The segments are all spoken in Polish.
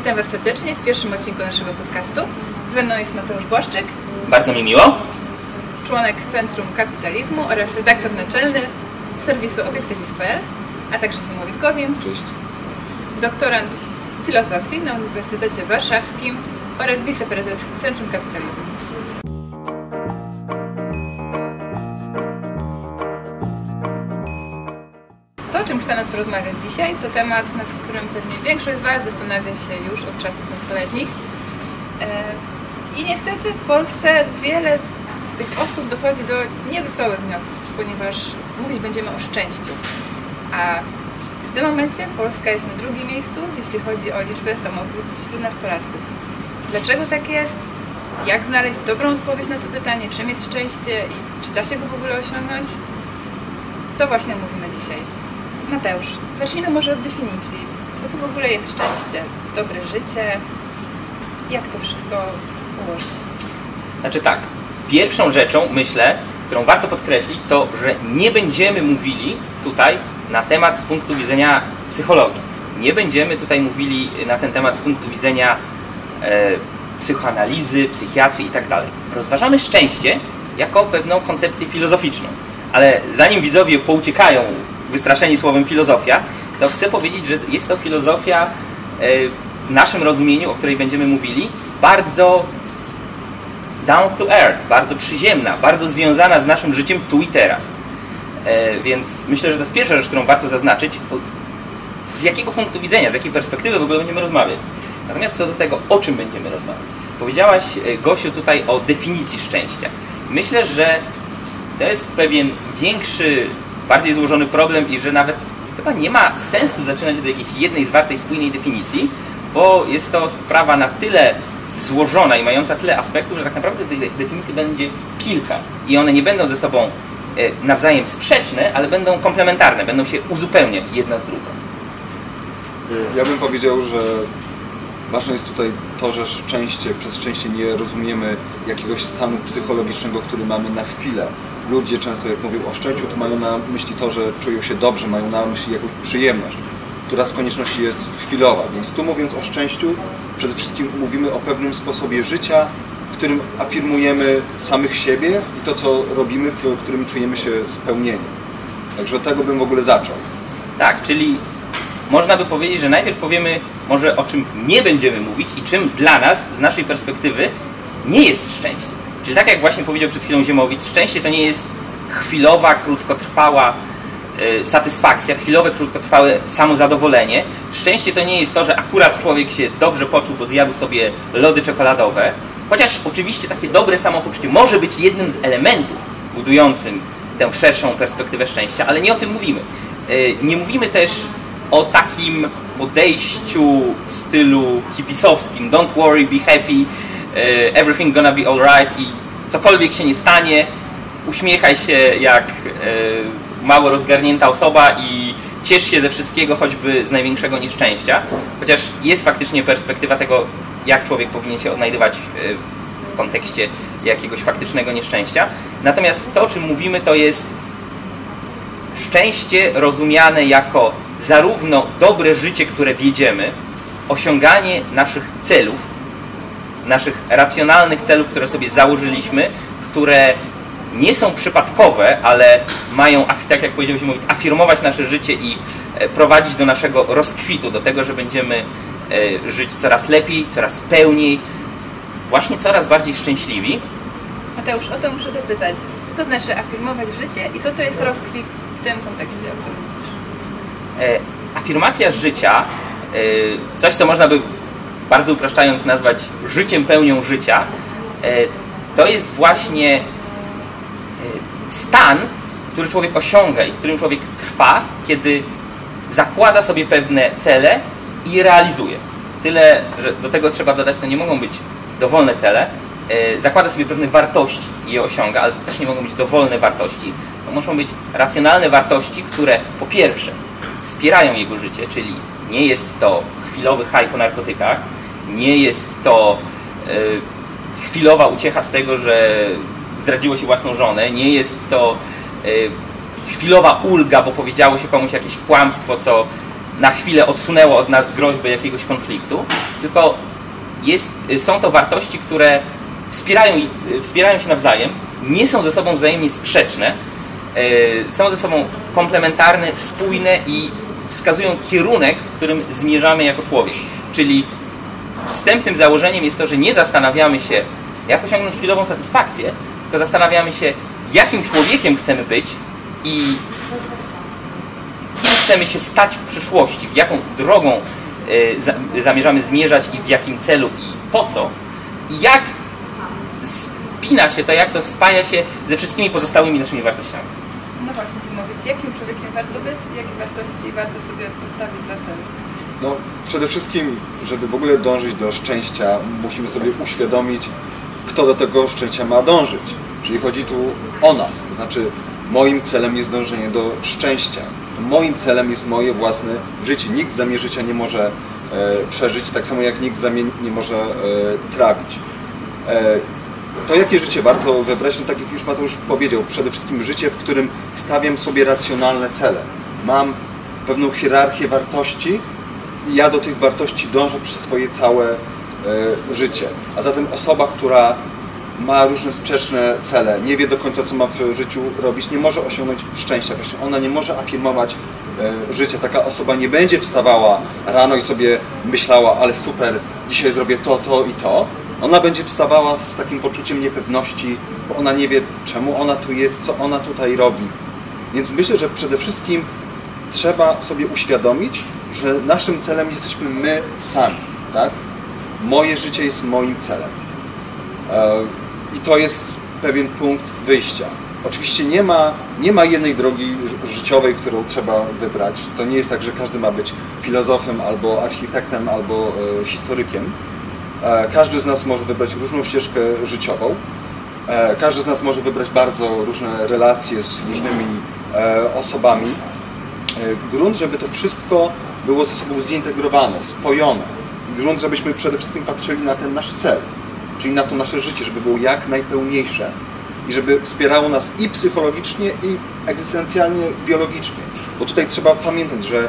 Witam Was serdecznie w pierwszym odcinku naszego podcastu. Ze mną jest Mateusz Błaszczyk, Bardzo mi miło. członek Centrum Kapitalizmu oraz redaktor naczelny serwisu Obiektywizm.pl, a także Szymon Witkowin, Cześć. doktorant filozofii na Uniwersytecie Warszawskim oraz wiceprezes Centrum Kapitalizmu. Chcemy porozmawiać dzisiaj, to temat, nad którym pewnie większość z Was zastanawia się już od czasów nastoletnich. E, I niestety w Polsce wiele z tych osób dochodzi do niewesołych wniosków, ponieważ mówić będziemy o szczęściu. A w tym momencie Polska jest na drugim miejscu, jeśli chodzi o liczbę samobójstw wśród nastolatków. Dlaczego tak jest? Jak znaleźć dobrą odpowiedź na to pytanie, czym jest szczęście i czy da się go w ogóle osiągnąć? To właśnie mówimy dzisiaj. Mateusz, zacznijmy może od definicji. Co to w ogóle jest szczęście? Dobre życie? Jak to wszystko ułożyć? Znaczy tak, pierwszą rzeczą, myślę, którą warto podkreślić, to, że nie będziemy mówili tutaj na temat z punktu widzenia psychologii. Nie będziemy tutaj mówili na ten temat z punktu widzenia e, psychoanalizy, psychiatrii i tak dalej. Rozważamy szczęście jako pewną koncepcję filozoficzną. Ale zanim widzowie pouciekają wystraszeni słowem filozofia, to chcę powiedzieć, że jest to filozofia e, w naszym rozumieniu, o której będziemy mówili, bardzo down to earth, bardzo przyziemna, bardzo związana z naszym życiem tu i teraz. E, więc myślę, że to jest pierwsza rzecz, którą warto zaznaczyć. Z jakiego punktu widzenia, z jakiej perspektywy w ogóle będziemy rozmawiać. Natomiast co do tego, o czym będziemy rozmawiać. Powiedziałaś, e, Gosiu, tutaj o definicji szczęścia. Myślę, że to jest pewien większy, bardziej złożony problem i że nawet chyba nie ma sensu zaczynać od jakiejś jednej zwartej, spójnej definicji, bo jest to sprawa na tyle złożona i mająca tyle aspektów, że tak naprawdę tych definicji będzie kilka i one nie będą ze sobą e, nawzajem sprzeczne, ale będą komplementarne, będą się uzupełniać jedna z drugą. Ja bym powiedział, że ważne jest tutaj to, że szczęście, przez szczęście nie rozumiemy jakiegoś stanu psychologicznego, który mamy na chwilę. Ludzie często jak mówią o szczęściu, to mają na myśli to, że czują się dobrze, mają na myśli jakąś przyjemność, która z konieczności jest chwilowa. Więc tu mówiąc o szczęściu, przede wszystkim mówimy o pewnym sposobie życia, w którym afirmujemy samych siebie i to, co robimy, w którym czujemy się spełnieni. Także od tego bym w ogóle zaczął. Tak, czyli można by powiedzieć, że najpierw powiemy może o czym nie będziemy mówić i czym dla nas, z naszej perspektywy, nie jest szczęście. Czyli tak jak właśnie powiedział przed chwilą Ziemowit, szczęście to nie jest chwilowa, krótkotrwała y, satysfakcja, chwilowe, krótkotrwałe samozadowolenie. Szczęście to nie jest to, że akurat człowiek się dobrze poczuł, bo zjadł sobie lody czekoladowe. Chociaż oczywiście takie dobre samopoczucie może być jednym z elementów budującym tę szerszą perspektywę szczęścia, ale nie o tym mówimy. Y, Nie mówimy też o takim podejściu w stylu hipisowskim don't worry, be happy, everything gonna be alright i cokolwiek się nie stanie, uśmiechaj się jak y, mało rozgarnięta osoba i ciesz się ze wszystkiego, choćby z największego nieszczęścia. Chociaż jest faktycznie perspektywa tego, jak człowiek powinien się odnajdywać y, w kontekście jakiegoś faktycznego nieszczęścia. Natomiast to, o czym mówimy, to jest szczęście rozumiane jako zarówno dobre życie, które wiedziemy, osiąganie naszych celów, naszych racjonalnych celów, które sobie założyliśmy, które nie są przypadkowe, ale mają, tak jak powiedział Zimowit, afirmować nasze życie i e, prowadzić do naszego rozkwitu, do tego, że będziemy e, żyć coraz lepiej, coraz pełniej, właśnie coraz bardziej szczęśliwi. Mateusz, o to muszę dopytać. Co to znaczy afirmować życie i co to jest rozkwit w tym kontekście, o którym mówisz? e, afirmacja życia, coś co można by bardzo upraszczając nazwać życiem pełnią życia, e, to jest właśnie e, stan, który człowiek osiąga i którym człowiek trwa, kiedy zakłada sobie pewne cele i je realizuje. Tyle, że do tego trzeba dodać, to nie mogą być dowolne cele, e, zakłada sobie pewne wartości i je osiąga, ale to też nie mogą być dowolne wartości. To muszą być racjonalne wartości, które po pierwsze wspierają jego życie, czyli nie jest to chwilowy haj po narkotykach, nie jest to e, chwilowa uciecha z tego, że zdradziło się własną żonę, nie jest to e, chwilowa ulga, bo powiedziało się komuś jakieś kłamstwo, co na chwilę odsunęło od nas groźbę jakiegoś konfliktu, tylko jest, są to wartości, które wspierają, wspierają się nawzajem, nie są ze sobą wzajemnie sprzeczne, są ze sobą komplementarne, spójne i wskazują kierunek, w którym zmierzamy jako człowiek. Czyli wstępnym założeniem jest to, że nie zastanawiamy się, jak osiągnąć chwilową satysfakcję, tylko zastanawiamy się, jakim człowiekiem chcemy być i kim chcemy się stać w przyszłości, w jaką drogą y, zamierzamy zmierzać i w jakim celu i po co. I jak spina się to, jak to spaja się ze wszystkimi pozostałymi naszymi wartościami. No właśnie, mówić, jakim człowiekiem warto być, jakie wartości warto sobie postawić za cel. No, przede wszystkim, żeby w ogóle dążyć do szczęścia, musimy sobie uświadomić, kto do tego szczęścia ma dążyć. Czyli chodzi tu o nas. To znaczy, moim celem jest dążenie do szczęścia. Moim celem jest moje własne życie. Nikt za mnie życia nie może e, przeżyć, tak samo jak nikt za mnie nie może e, trawić. E, to jakie życie warto wybrać, no tak jak już Mateusz powiedział, przede wszystkim życie, w którym stawiam sobie racjonalne cele. Mam pewną hierarchię wartości ja do tych wartości dążę przez swoje całe e, życie. A zatem osoba, która ma różne sprzeczne cele, nie wie do końca, co ma w życiu robić, nie może osiągnąć szczęścia. Właśnie ona nie może afirmować e, życia. Taka osoba nie będzie wstawała rano i sobie myślała, ale super, dzisiaj zrobię to, to i to. Ona będzie wstawała z takim poczuciem niepewności, bo ona nie wie, czemu ona tu jest, co ona tutaj robi. Więc myślę, że przede wszystkim trzeba sobie uświadomić, że naszym celem jesteśmy my sami, tak? Moje życie jest moim celem. E, I to jest pewien punkt wyjścia. Oczywiście nie ma, nie ma jednej drogi życiowej, którą trzeba wybrać. To nie jest tak, że każdy ma być filozofem, albo architektem, albo e, historykiem. E, każdy z nas może wybrać różną ścieżkę życiową. Każdy z nas może wybrać bardzo różne relacje z różnymi osobami. Grunt, żeby to wszystko było ze sobą zintegrowane, spojone. Grunt, żebyśmy przede wszystkim patrzyli na ten nasz cel, czyli na to nasze życie, żeby było jak najpełniejsze i żeby wspierało nas i psychologicznie, i egzystencjalnie, biologicznie. Bo tutaj trzeba pamiętać, że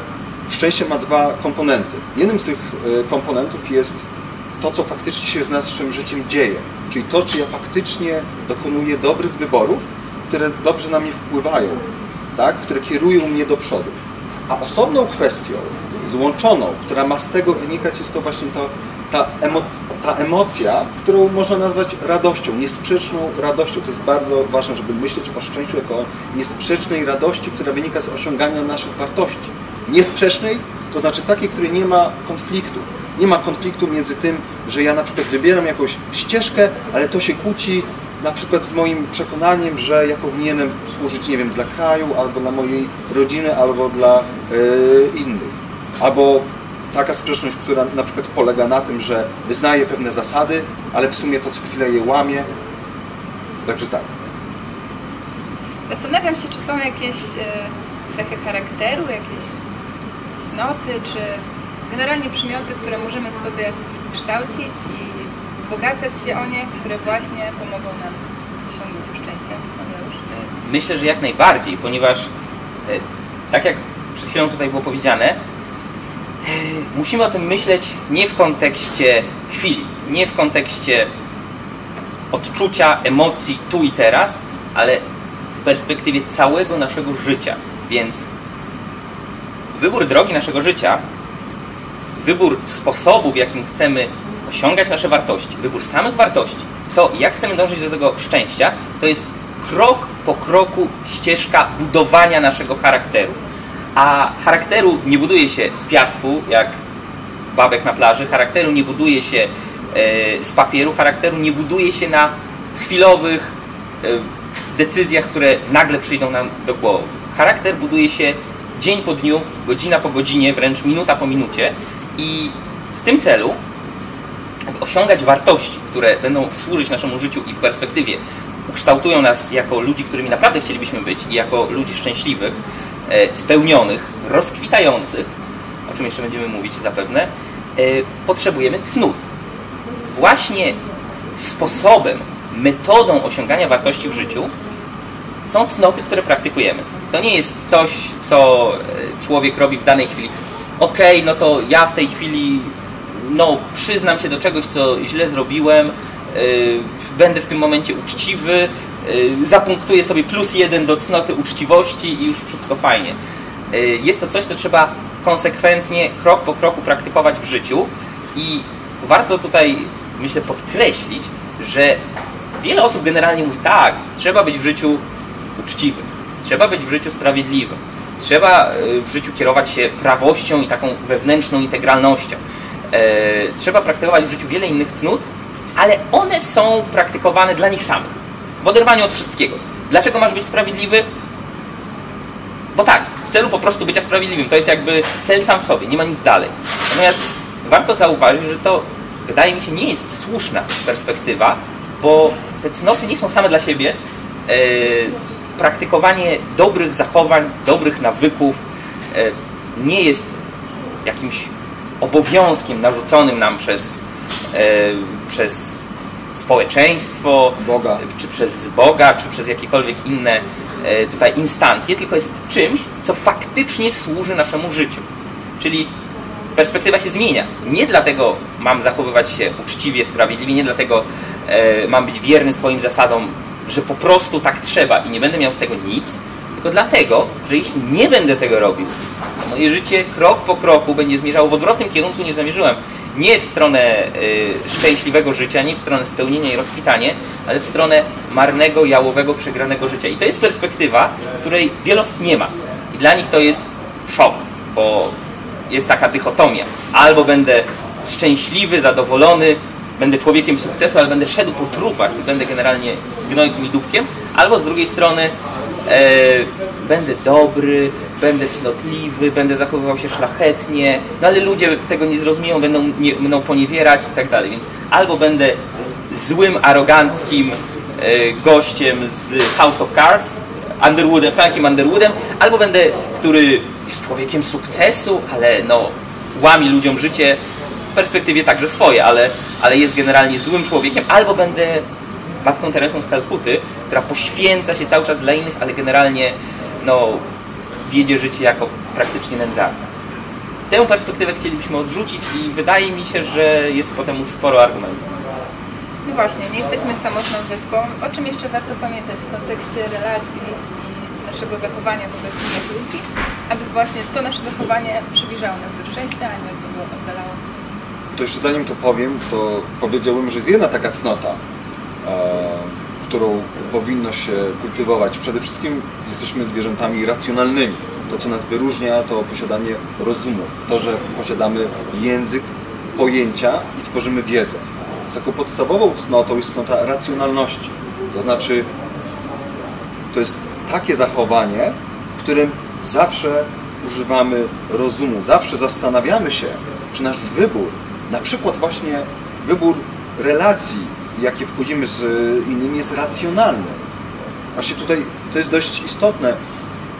szczęście ma dwa komponenty. Jednym z tych e, komponentów jest to, co faktycznie się z naszym życiem dzieje. Czyli to, czy ja faktycznie dokonuję dobrych wyborów, które dobrze na mnie wpływają, tak? które kierują mnie do przodu. A osobną kwestią, złączoną, która ma z tego wynikać, jest to właśnie to, ta, emo, ta emocja, którą można nazwać radością, niesprzeczną radością. To jest bardzo ważne, żeby myśleć o szczęściu jako niesprzecznej radości, która wynika z osiągania naszych wartości. Niesprzecznej, to znaczy takiej, której nie ma konfliktów. Nie ma konfliktu między tym, że ja na przykład wybieram jakąś ścieżkę, ale to się kłóci na przykład z moim przekonaniem, że ja powinienem służyć, nie wiem, dla kraju, albo dla mojej rodziny, albo dla yy, innych. Albo taka sprzeczność, która na przykład polega na tym, że wyznaje pewne zasady, ale w sumie to co chwilę je łamie. Także tak. Zastanawiam się, czy są jakieś e, cechy charakteru, jakieś cnoty, czy generalnie przymioty, które możemy w sobie kształcić i wzbogacać się o nie, które właśnie pomogą nam osiągnąć szczęście. Myślę, że jak najbardziej, ponieważ e, tak jak przed chwilą tutaj było powiedziane, e, musimy o tym myśleć nie w kontekście chwili, nie w kontekście odczucia, emocji tu i teraz, ale w perspektywie całego naszego życia. Więc wybór drogi naszego życia, wybór sposobu, w jakim chcemy osiągać nasze wartości, wybór samych wartości, to jak chcemy dążyć do tego szczęścia, to jest krok po kroku ścieżka budowania naszego charakteru. A charakteru nie buduje się z piasku, jak babek na plaży, charakteru nie buduje się e, z papieru, charakteru nie buduje się na chwilowych e, decyzjach, które nagle przyjdą nam do głowy. Charakter buduje się dzień po dniu, godzina po godzinie, wręcz minuta po minucie. I w tym celu osiągać wartości, które będą służyć naszemu życiu i w perspektywie ukształtują nas jako ludzi, którymi naprawdę chcielibyśmy być i jako ludzi szczęśliwych, e, spełnionych, rozkwitających, o czym jeszcze będziemy mówić zapewne, e, potrzebujemy cnót. Właśnie sposobem, metodą osiągania wartości w życiu są cnoty, które praktykujemy. To nie jest coś, co e, człowiek robi w danej chwili okej, no to ja w tej chwili no, przyznam się do czegoś, co źle zrobiłem, yy, będę w tym momencie uczciwy, yy, zapunktuję sobie plus jeden do cnoty uczciwości i już wszystko fajnie. Yy, jest to coś, co trzeba konsekwentnie, krok po kroku praktykować w życiu i warto tutaj, myślę, podkreślić, że wiele osób generalnie mówi tak, trzeba być w życiu uczciwym, trzeba być w życiu sprawiedliwym, trzeba y, w życiu kierować się prawością i taką wewnętrzną integralnością. E, trzeba praktykować w życiu wiele innych cnót, ale one są praktykowane dla nich samych, w oderwaniu od wszystkiego. Dlaczego masz być sprawiedliwy? Bo tak, w celu po prostu bycia sprawiedliwym. To jest jakby cel sam w sobie, nie ma nic dalej. Natomiast warto zauważyć, że to wydaje mi się nie jest słuszna perspektywa, bo te cnoty nie są same dla siebie. E, praktykowanie dobrych zachowań, dobrych nawyków e, nie jest jakimś obowiązkiem narzuconym nam przez, e, przez społeczeństwo, Boga. czy przez Boga, czy przez jakiekolwiek inne e, tutaj instancje, tylko jest czymś, co faktycznie służy naszemu życiu. Czyli perspektywa się zmienia. Nie dlatego mam zachowywać się uczciwie, sprawiedliwie, nie dlatego e, mam być wierny swoim zasadom, że po prostu tak trzeba i nie będę miał z tego nic, tylko dlatego, że jeśli nie będę tego robił, moje życie krok po kroku będzie zmierzało w odwrotnym kierunku niż zamierzyłem. Nie w stronę y, szczęśliwego życia, nie w stronę spełnienia i rozkwitania, ale w stronę marnego, jałowego, przegranego życia. I to jest perspektywa, której wiele osób nie ma. I dla nich to jest szok, bo jest taka dychotomia. Albo będę szczęśliwy, zadowolony, będę człowiekiem sukcesu, ale będę szedł po trupach i będę generalnie gnojkiem i dupkiem, albo z drugiej strony e, będę dobry, będę cnotliwy, będę zachowywał się szlachetnie, no ale ludzie tego nie zrozumieją, będą nie, będą poniewierać i tak dalej, więc albo będę złym, aroganckim e, gościem z House of Cards, Underwoodem, Frankiem Underwoodem, albo będę, który jest człowiekiem sukcesu, ale no łami ludziom życie, w perspektywie także swoje, ale, ale jest generalnie złym człowiekiem, albo będę matką Teresą z Kalkuty, która poświęca się cały czas dla innych, ale generalnie no, wiedzie życie jako praktycznie nędzarna. Tę perspektywę chcielibyśmy odrzucić i wydaje mi się, że jest po temu sporo argumentów. No właśnie, nie jesteśmy samotną wyspą. O czym jeszcze warto pamiętać w kontekście relacji i naszego zachowania wobec innych ludzi, aby właśnie to nasze zachowanie przybliżało nas do szczęścia, a nie od niego oddalało. To jeszcze zanim to powiem, to powiedziałbym, że jest jedna taka cnota, e, którą powinno się kultywować. Przede wszystkim jesteśmy zwierzętami racjonalnymi. To, co nas wyróżnia, to posiadanie rozumu. To, że posiadamy język, pojęcia i tworzymy wiedzę. Więc taką podstawową cnotą jest cnota racjonalności. To znaczy, to jest takie zachowanie, w którym zawsze używamy rozumu, zawsze zastanawiamy się, czy nasz wybór, na przykład właśnie wybór relacji, jakie wchodzimy z innymi, jest racjonalny. Właśnie tutaj to jest dość istotne,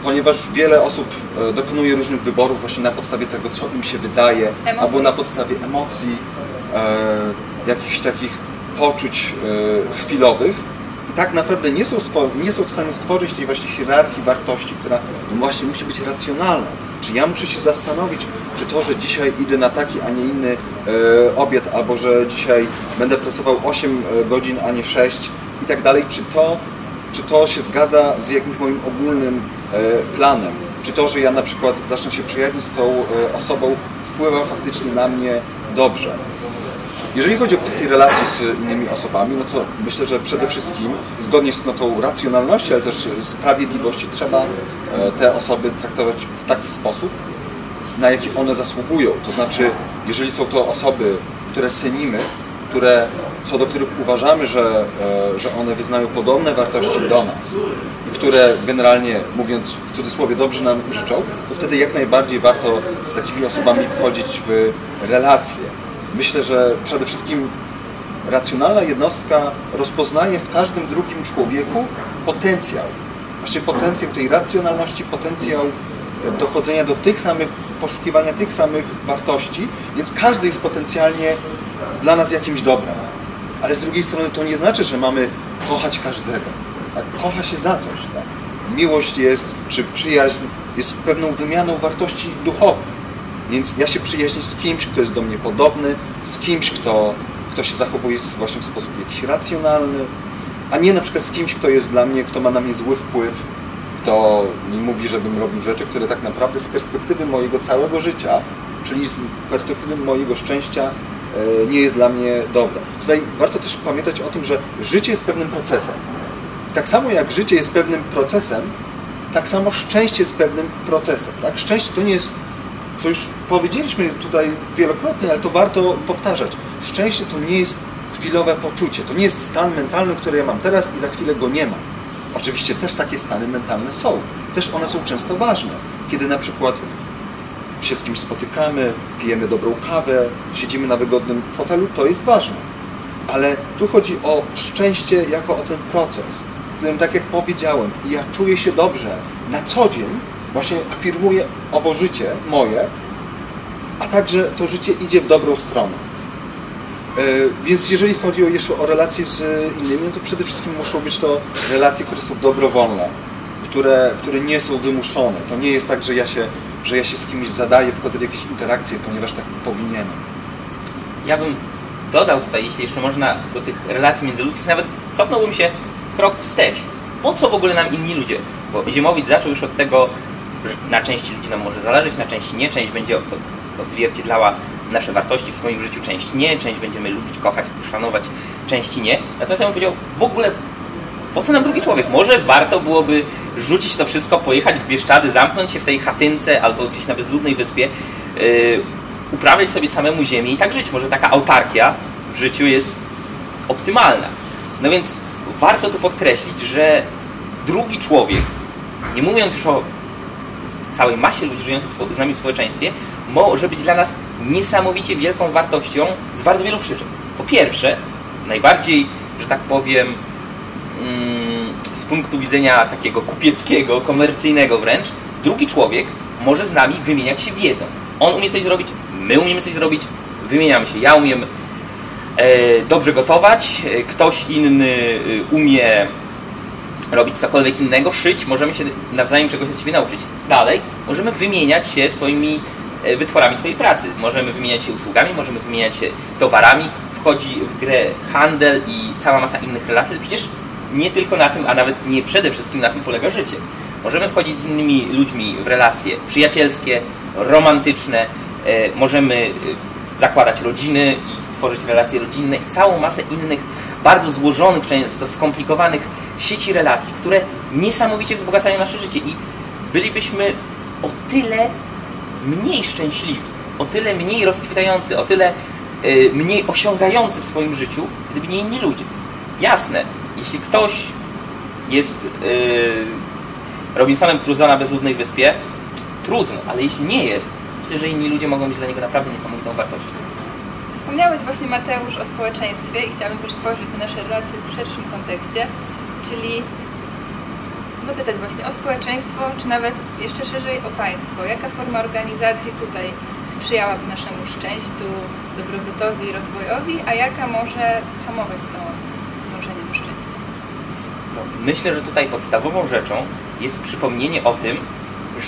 ponieważ wiele osób e, dokonuje różnych wyborów właśnie na podstawie tego, co im się wydaje, Emocji. albo na podstawie emocji, e, jakichś takich poczuć e, chwilowych. I tak naprawdę nie są, nie są w stanie stworzyć tej właśnie hierarchii wartości, która no właśnie musi być racjonalna. Czy ja muszę się zastanowić, czy to, że dzisiaj idę na taki, a nie inny e, obiad, albo że dzisiaj będę pracował 8 godzin, a nie 6 i tak dalej, czy to, czy to się zgadza z jakimś moim ogólnym e, planem? Czy to, że ja na przykład zacznę się przyjaźnić z tą e, osobą, wpływa faktycznie na mnie dobrze? Jeżeli chodzi o kwestię relacji z innymi osobami, no to myślę, że przede wszystkim zgodnie z no, tą racjonalnością, ale też sprawiedliwości trzeba e, te osoby traktować w taki sposób, na jaki one zasługują. To znaczy, jeżeli są to osoby, które cenimy, które, co do których uważamy, że, e, że one wyznają podobne wartości do nas i które generalnie, mówiąc w cudzysłowie, dobrze nam życzą, to wtedy jak najbardziej warto z takimi osobami wchodzić w relacje. Myślę, że przede wszystkim racjonalna jednostka rozpoznaje w każdym drugim człowieku potencjał. Właśnie potencjał tej racjonalności, potencjał dochodzenia do tych samych, poszukiwania tych samych wartości, więc każdy jest potencjalnie dla nas jakimś dobrem. Ale z drugiej strony to nie znaczy, że mamy kochać każdego. Tak? Kocha się za coś. Tak? Miłość jest, czy przyjaźń jest pewną wymianą wartości duchowych. Więc ja się przyjaźnię z kimś, kto jest do mnie podobny, z kimś, kto, kto się zachowuje właśnie w sposób jakiś racjonalny, a nie na przykład z kimś, kto jest dla mnie, kto ma na mnie zły wpływ, kto mi mówi, żebym robił rzeczy, które tak naprawdę z perspektywy mojego całego życia, czyli z perspektywy mojego szczęścia, e, nie jest dla mnie dobre. Tutaj warto też pamiętać o tym, że życie jest pewnym procesem. Tak samo jak życie jest pewnym procesem, tak samo szczęście jest pewnym procesem. Tak? Szczęście to nie jest, co już powiedzieliśmy tutaj wielokrotnie, ale to warto powtarzać. Szczęście to nie jest chwilowe poczucie, to nie jest stan mentalny, który ja mam teraz i za chwilę go nie mam. Oczywiście też takie stany mentalne są. Też one są często ważne. Kiedy na przykład się z kimś spotykamy, pijemy dobrą kawę, siedzimy na wygodnym fotelu, to jest ważne. Ale tu chodzi o szczęście jako o ten proces, w którym, tak jak powiedziałem, ja czuję się dobrze na co dzień, właśnie afirmuję owo życie moje, a także to życie idzie w dobrą stronę. E, więc jeżeli chodzi o jeszcze o relacje z innymi, to przede wszystkim muszą być to relacje, które są dobrowolne, które, które nie są wymuszone. To nie jest tak, że ja się, że ja się z kimś zadaję, wchodzę w jakieś interakcje, ponieważ tak powinienem. Ja bym dodał tutaj, jeśli jeszcze można, do tych relacji międzyludzkich, nawet cofnąłbym się krok wstecz. Po co w ogóle nam inni ludzie? Bo Ziemowicz zaczął już od tego, na części ludzi nam może zależeć, na części nie, część będzie odzwierciedlała nasze wartości w swoim życiu, część nie, część będziemy lubić, kochać, szanować, części nie. Natomiast ja bym powiedział, w ogóle po co nam drugi człowiek? Może warto byłoby rzucić to wszystko, pojechać w Bieszczady, zamknąć się w tej chatynce albo gdzieś na bezludnej wyspie, yy, uprawiać sobie samemu ziemię i tak żyć. Może taka autarkia w życiu jest optymalna. No więc warto tu podkreślić, że drugi człowiek, nie mówiąc już o całej masie ludzi żyjących z nami w społeczeństwie, może być dla nas niesamowicie wielką wartością z bardzo wielu przyczyn. Po pierwsze, najbardziej, że tak powiem, mm, z punktu widzenia takiego kupieckiego, komercyjnego wręcz, drugi człowiek może z nami wymieniać się wiedzą. On umie coś zrobić, my umiemy coś zrobić, wymieniamy się. Ja umiem e, dobrze gotować, e, ktoś inny e, umie robić cokolwiek innego, szyć, możemy się nawzajem czegoś od siebie nauczyć. Dalej, możemy wymieniać się swoimi E, wytworami swojej pracy. Możemy wymieniać się usługami, możemy wymieniać się towarami, wchodzi w grę handel i cała masa innych relacji. Przecież nie tylko na tym, a nawet nie przede wszystkim na tym polega życie. Możemy wchodzić z innymi ludźmi w relacje przyjacielskie, romantyczne, e, możemy e, zakładać rodziny i tworzyć relacje rodzinne i całą masę innych bardzo złożonych, często skomplikowanych sieci relacji, które niesamowicie wzbogacają nasze życie i bylibyśmy o tyle mniej szczęśliwi, o tyle mniej rozkwitający, o tyle y, mniej osiągający w swoim życiu, gdyby nie inni ludzie. Jasne, jeśli ktoś jest y, Robinsonem Crusoe na bezludnej wyspie, trudno, ale jeśli nie jest, myślę, że inni ludzie mogą być dla niego naprawdę niesamowitą wartością. Wspomniałeś właśnie Mateusz o społeczeństwie i chciałabym też spojrzeć na nasze relacje w szerszym kontekście, czyli zapytać właśnie o społeczeństwo, czy nawet jeszcze szerzej o państwo. Jaka forma organizacji tutaj sprzyjałaby naszemu szczęściu, dobrobytowi rozwojowi, a jaka może hamować to dążenie do szczęścia? No, myślę, że tutaj podstawową rzeczą jest przypomnienie o tym,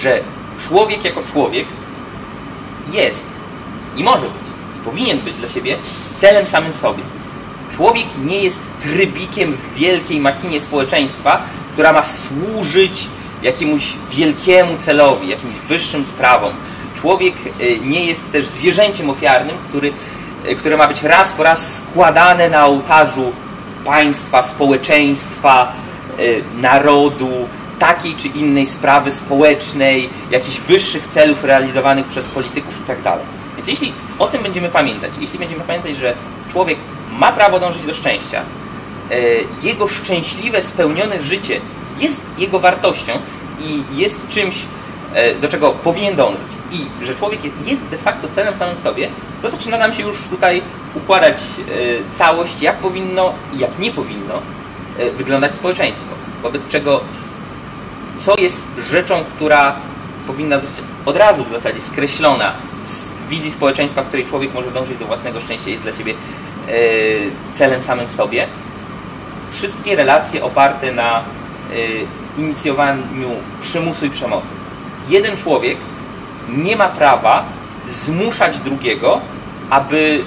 że człowiek jako człowiek jest i może być, i powinien być dla siebie celem samym sobie. Człowiek nie jest trybikiem w wielkiej machinie społeczeństwa, która ma służyć jakiemuś wielkiemu celowi, jakimś wyższym sprawom. Człowiek y, nie jest też zwierzęciem ofiarnym, który, y, które ma być raz po raz składane na ołtarzu państwa, społeczeństwa, y, narodu, takiej czy innej sprawy społecznej, jakichś wyższych celów realizowanych przez polityków itd. Tak Więc jeśli o tym będziemy pamiętać, jeśli będziemy pamiętać, że człowiek ma prawo dążyć do szczęścia, E, jego szczęśliwe, spełnione życie jest jego wartością i jest czymś, e, do czego powinien dążyć i że człowiek jest de facto celem samym sobie, to zaczyna nam się już tutaj układać e, całość, jak powinno i jak nie powinno wyglądać społeczeństwo. Wobec czego co jest rzeczą, która powinna zostać od razu w zasadzie skreślona z wizji społeczeństwa, w której człowiek może dążyć do własnego szczęścia, jest dla siebie celem samym w sobie, wszystkie relacje oparte na y, inicjowaniu przymusu i przemocy. Jeden człowiek nie ma prawa zmuszać drugiego, aby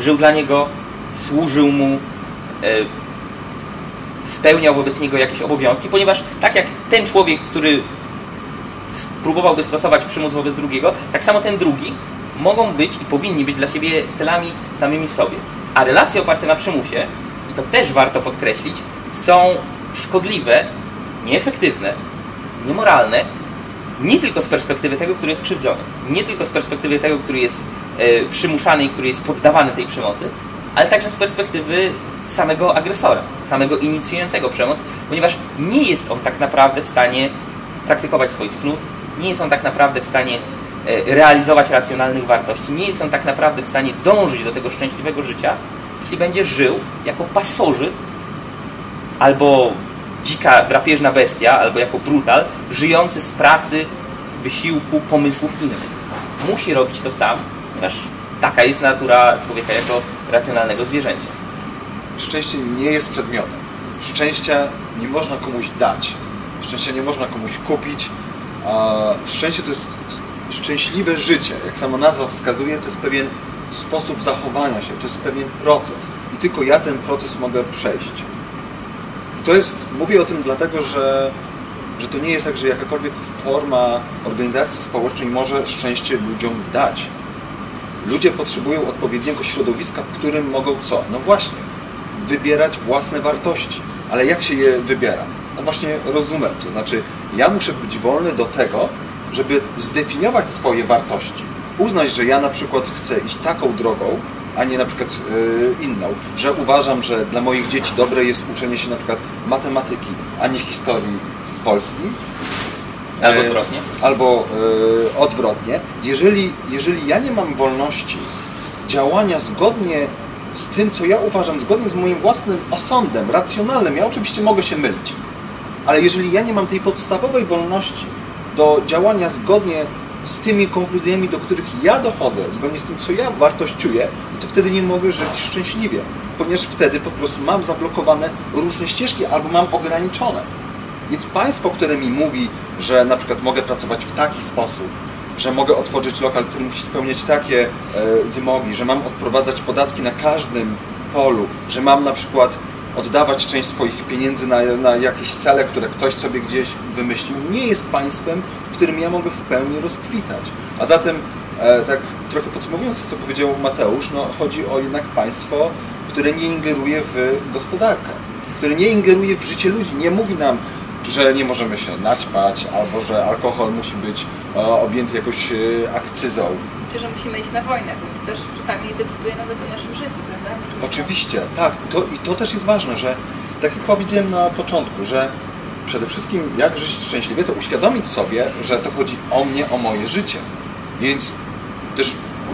żył dla niego, służył mu, e, spełniał wobec niego jakieś obowiązki, ponieważ tak jak ten człowiek, który próbowałby stosować przymus wobec drugiego, tak samo ten drugi mogą być i powinni być dla siebie celami samymi w sobie. A relacje oparte na przymusie, i to też warto podkreślić, są szkodliwe, nieefektywne, niemoralne, nie tylko z perspektywy tego, który jest krzywdzony, nie tylko z perspektywy tego, który jest e, przymuszany i który jest poddawany tej przemocy, ale także z perspektywy samego agresora, samego inicjującego przemoc, ponieważ nie jest on tak naprawdę w stanie praktykować swoich cnót, nie jest on tak naprawdę w stanie realizować racjonalnych wartości, nie jest on tak naprawdę w stanie dążyć do tego szczęśliwego życia, jeśli będzie żył jako pasożyt albo dzika, drapieżna bestia, albo jako brutal, żyjący z pracy, wysiłku, pomysłów innych. Musi robić to sam, ponieważ taka jest natura człowieka jako racjonalnego zwierzęcia. Szczęście nie jest przedmiotem. Szczęścia nie można komuś dać. Szczęścia nie można komuś kupić. Szczęście to jest szczęśliwe życie. Jak sama nazwa wskazuje, to jest pewien sposób zachowania się, to jest pewien proces. I tylko ja ten proces mogę przejść. To jest, mówię o tym dlatego, że, że to nie jest tak, że jakakolwiek forma organizacji społecznej może szczęście ludziom dać. Ludzie potrzebują odpowiedniego środowiska, w którym mogą co? No właśnie, wybierać własne wartości. Ale jak się je wybiera? No właśnie rozumem. To znaczy, ja muszę być wolny do tego, żeby zdefiniować swoje wartości. Uznać, że ja na przykład chcę iść taką drogą, a nie na przykład yy, inną. Że uważam, że dla moich dzieci dobre jest uczenie się na przykład matematyki, a nie historii Polski. Albo E, odwrotnie. Albo e, odwrotnie. Jeżeli, jeżeli ja nie mam wolności działania zgodnie z tym, co ja uważam, zgodnie z moim własnym osądem, racjonalnym, ja oczywiście mogę się mylić, ale jeżeli ja nie mam tej podstawowej wolności do działania zgodnie z tymi konkluzjami, do których ja dochodzę, zgodnie z tym, co ja wartościuję, to wtedy nie mogę żyć szczęśliwie, ponieważ wtedy po prostu mam zablokowane różne ścieżki albo mam ograniczone. Więc państwo, które mi mówi, że na przykład mogę pracować w taki sposób, że mogę otworzyć lokal, który musi spełniać takie e, wymogi, że mam odprowadzać podatki na każdym polu, że mam na przykład oddawać część swoich pieniędzy na, na jakieś cele, które ktoś sobie gdzieś wymyślił, nie jest państwem, w którym ja mogę w pełni rozkwitać. A zatem, e, tak trochę podsumowując co powiedział Mateusz, no, chodzi o jednak państwo, które nie ingeruje w gospodarkę, które nie ingeruje w życie ludzi, nie mówi nam, że nie możemy się naćpać, albo że alkohol musi być e, objęty jakąś e, akcyzą. Czy że musimy iść na wojnę, to też czasami decyduje nawet o naszym życiu, prawda? Oczywiście, tak. To, I to też jest ważne, że tak jak powiedziałem na początku, że przede wszystkim jak żyć szczęśliwie, to uświadomić sobie, że to chodzi o mnie, o moje życie. Więc też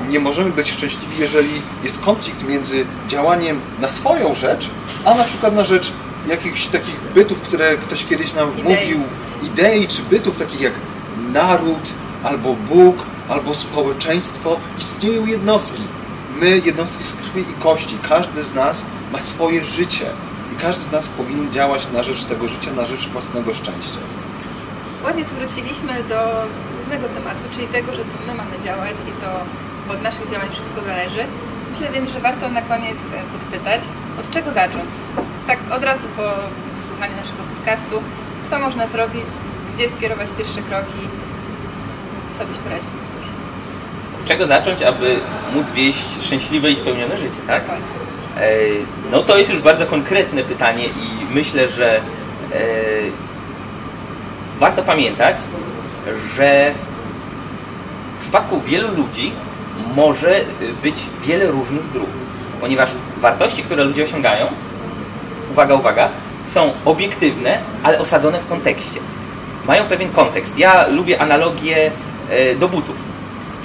nie możemy być szczęśliwi, jeżeli jest konflikt między działaniem na swoją rzecz, a na przykład na rzecz jakichś takich bytów, które ktoś kiedyś nam Idei. mówił, idei czy bytów takich jak naród, albo Bóg, albo społeczeństwo. Istnieją jednostki. My, jednostki z krwi i kości, każdy z nas ma swoje życie i każdy z nas powinien działać na rzecz tego życia, na rzecz własnego szczęścia. Ładnie tu wróciliśmy do głównego tematu, czyli tego, że to my mamy działać i to od naszych działań wszystko zależy. Myślę więc, że warto na koniec e, podpytać, od czego zacząć? Tak od razu po wysłuchaniu naszego podcastu, co można zrobić, gdzie skierować pierwsze kroki, co byś poradził? Czego zacząć, aby móc wieść szczęśliwe i spełnione życie, tak? No to jest już bardzo konkretne pytanie i myślę, że e, warto pamiętać, że w przypadku wielu ludzi może być wiele różnych dróg, ponieważ wartości, które ludzie osiągają, uwaga, uwaga, są obiektywne, ale osadzone w kontekście. Mają pewien kontekst. Ja lubię analogię e, do butów.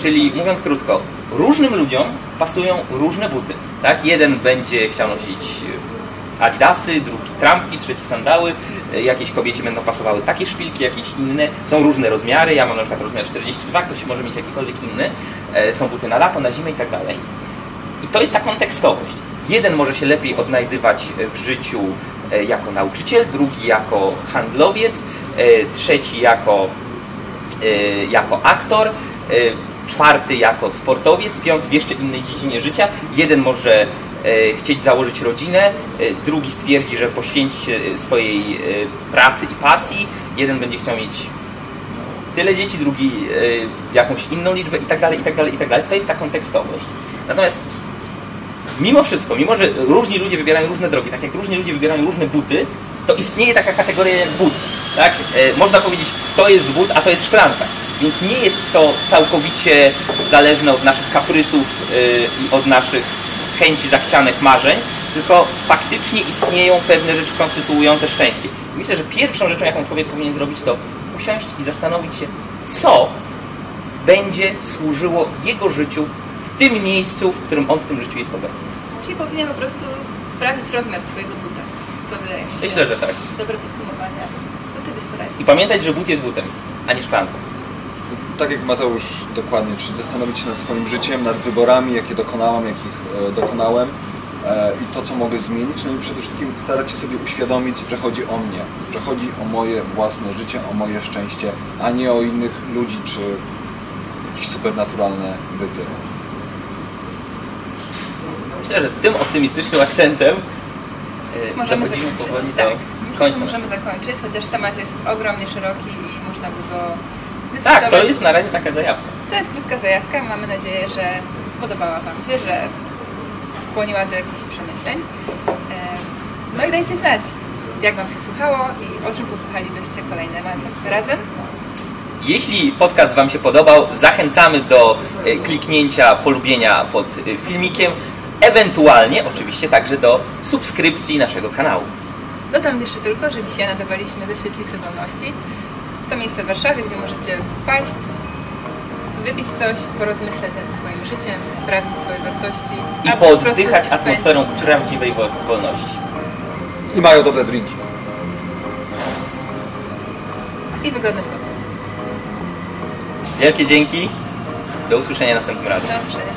Czyli mówiąc krótko, różnym ludziom pasują różne buty. Tak? Jeden będzie chciał nosić e, adidasy, drugi trampki, trzeci sandały, e, jakiejś kobiecie będą pasowały takie szpilki, jakieś inne. Są różne rozmiary, ja mam na przykład rozmiar 42, ktoś może mieć jakikolwiek inny. E, Są buty na lato, na zimę i tak dalej. I to jest ta kontekstowość. Jeden może się lepiej odnajdywać w życiu jako nauczyciel, drugi jako handlowiec, trzeci jako, jako aktor, czwarty jako sportowiec, piąty w jeszcze innej dziedzinie życia. Jeden może e, chcieć założyć rodzinę, e, drugi stwierdzi, że poświęci się e, swojej pracy i pasji, jeden będzie chciał mieć tyle dzieci, drugi jakąś inną liczbę i tak dalej, i tak dalej, i tak dalej. To jest ta kontekstowość. Natomiast mimo wszystko, mimo że różni ludzie wybierają różne drogi, tak jak różni ludzie wybierają różne buty, to istnieje taka kategoria jak but. Tak? Można powiedzieć, to jest but, a to jest szklanka. Więc nie jest to całkowicie zależne od naszych kaprysów e, i od naszych chęci zachcianych marzeń, tylko faktycznie istnieją pewne rzeczy konstytuujące szczęście. Myślę, że pierwszą rzeczą, jaką człowiek powinien zrobić, to usiąść i zastanowić się, co będzie służyło jego życiu w tym miejscu, w którym on w tym życiu jest obecny. Czyli powinien po prostu sprawdzić rozmiar swojego buta. To wydaje mi się Myślę, że tak. dobre podsumowanie. Co ty byś poradził? I pamiętać, że but jest butem, a nie szklanką. Tak jak Mateusz dokładnie, czyli zastanowić się nad swoim życiem, nad wyborami, jakie dokonałam, jakich e, dokonałem e, i to, co mogę zmienić. No i przede wszystkim starać się sobie uświadomić, że chodzi o mnie, że chodzi o moje własne życie, o moje szczęście, a nie o innych ludzi czy jakieś supernaturalne byty. Myślę, że tym optymistycznym akcentem e, Możemy zakończyć. powoli Tak, do myślę, możemy zakończyć, chociaż temat jest ogromnie szeroki i można by go Tak, to jest na razie taka zajawka. To jest krótka zajawka. Mamy nadzieję, że podobała Wam się, że skłoniła do jakichś przemyśleń. No i dajcie znać, jak Wam się słuchało i o czym posłuchalibyście kolejnym razem. Jeśli podcast Wam się podobał, zachęcamy do e, kliknięcia polubienia pod e, filmikiem, ewentualnie oczywiście także do subskrypcji naszego kanału. Dodam jeszcze tylko, że dzisiaj nadawaliśmy do Świetlicy Wolności. To miejsce w Warszawie, gdzie możecie wpaść, wypić coś, porozmyślać nad swoim życiem, sprawdzić swoje wartości. I albo po prostu pooddychać atmosferą prawdziwej wo- wolności. I mają dobre drinki. I wygodne są. Wielkie dzięki. Do usłyszenia następnym razem. Do usłyszenia.